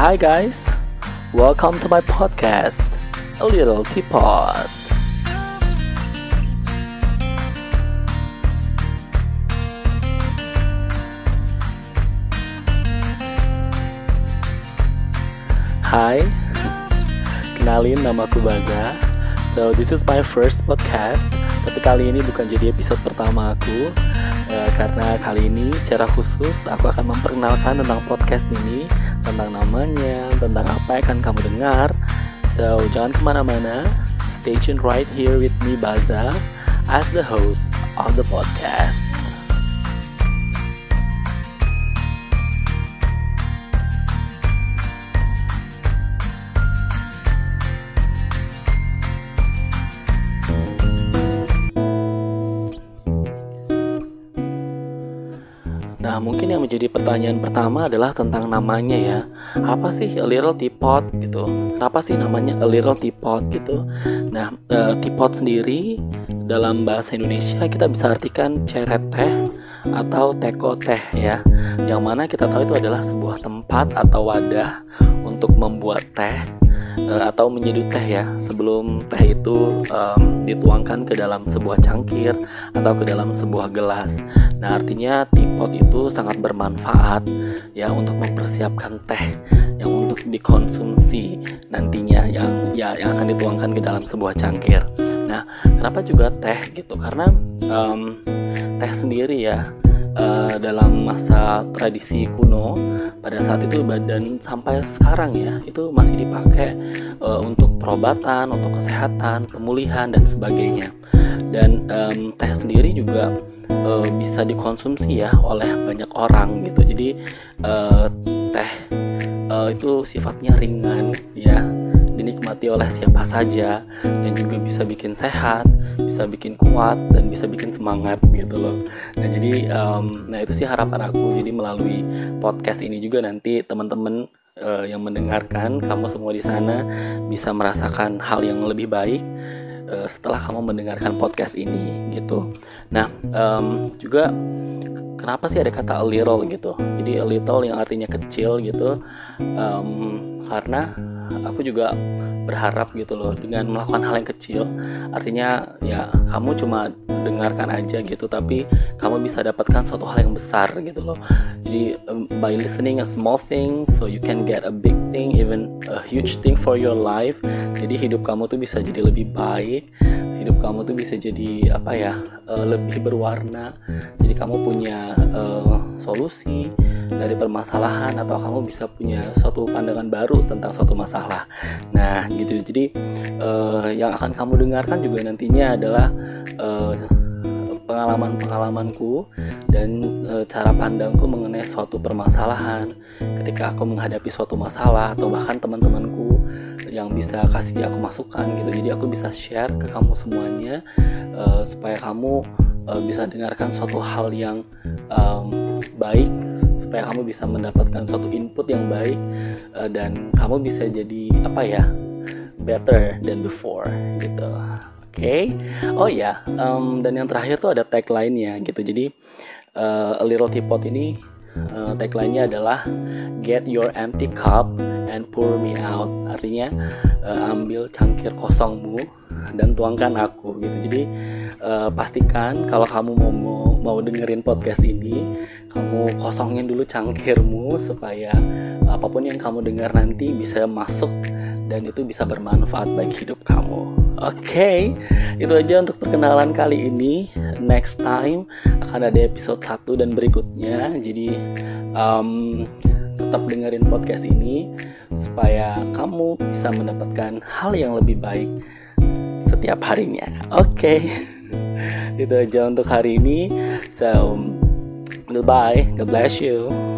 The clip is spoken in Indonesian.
Hi guys, welcome to my podcast, A Little Teapot. Hai, kenalin namaku Baza. So this is my first podcast, tapi kali ini bukan jadi episode pertama aku uh, karena kali ini secara khusus aku akan memperkenalkan tentang podcast ini, tentang namanya, tentang apa yang akan kamu dengar. So jangan ke mana-mana, stay tune right here with me Baza as the host of the podcast. Nah, mungkin yang menjadi pertanyaan pertama adalah tentang namanya ya. Apa sih a little teapot gitu? Kenapa sih namanya a little teapot gitu? Nah, uh, teapot sendiri dalam bahasa Indonesia kita bisa artikan ceret teh atau teko teh ya. Yang mana kita tahu itu adalah sebuah tempat atau wadah untuk membuat teh uh, atau menyeduh teh ya sebelum teh itu um, dituangkan ke dalam sebuah cangkir atau ke dalam sebuah gelas. Nah artinya teapot itu sangat bermanfaat ya untuk mempersiapkan teh yang untuk dikonsumsi nantinya yang ya yang akan dituangkan ke dalam sebuah cangkir. Nah kenapa juga teh gitu? Karena um, teh sendiri ya uh, dalam masa tradisi kuno pada saat itu badan sampai sekarang ya itu masih dipakai uh, untuk perobatan, untuk kesehatan, pemulihan dan sebagainya. Dan um, teh sendiri juga uh, bisa dikonsumsi ya oleh banyak orang gitu. Jadi uh, teh uh, itu sifatnya ringan ya dinikmati oleh siapa saja dan juga bisa bikin sehat, bisa bikin kuat dan bisa bikin semangat gitu loh. Nah jadi, um, nah itu sih harapan aku. Jadi melalui podcast ini juga nanti teman-teman uh, yang mendengarkan kamu semua di sana bisa merasakan hal yang lebih baik uh, setelah kamu mendengarkan podcast ini gitu. Nah um, juga kenapa sih ada kata a little gitu? Jadi a little yang artinya kecil gitu, um, karena aku juga berharap gitu loh dengan melakukan hal yang kecil artinya ya kamu cuma dengarkan aja gitu tapi kamu bisa dapatkan suatu hal yang besar gitu loh jadi um, by listening a small thing so you can get a big thing even a huge thing for your life jadi hidup kamu tuh bisa jadi lebih baik hidup kamu tuh bisa jadi apa ya uh, lebih berwarna jadi kamu punya uh, solusi dari permasalahan atau kamu bisa punya suatu pandangan baru tentang suatu masalah. Nah, gitu. Jadi uh, yang akan kamu dengarkan juga nantinya adalah uh, pengalaman-pengalamanku dan e, cara pandangku mengenai suatu permasalahan ketika aku menghadapi suatu masalah atau bahkan teman-temanku yang bisa kasih aku masukan gitu. Jadi aku bisa share ke kamu semuanya e, supaya kamu e, bisa dengarkan suatu hal yang um, baik supaya kamu bisa mendapatkan suatu input yang baik uh, dan kamu bisa jadi apa ya better than before gitu. Okay? oh ya um, dan yang terakhir tuh ada tagline-nya gitu. Jadi uh, a little teapot ini uh, tagline-nya adalah get your empty cup and pour me out artinya uh, ambil cangkir kosongmu dan tuangkan aku gitu jadi uh, pastikan kalau kamu mau, mau mau dengerin podcast ini kamu kosongin dulu cangkirmu supaya apa pun yang kamu dengar nanti bisa masuk dan itu bisa bermanfaat bagi hidup kamu. Oke, okay, itu aja untuk perkenalan kali ini. Next time akan ada episode 1 dan berikutnya. Jadi um, tetap dengerin podcast ini supaya kamu bisa mendapatkan hal yang lebih baik setiap harinya. Oke. Okay. itu aja untuk hari ini. So, goodbye. God bless you.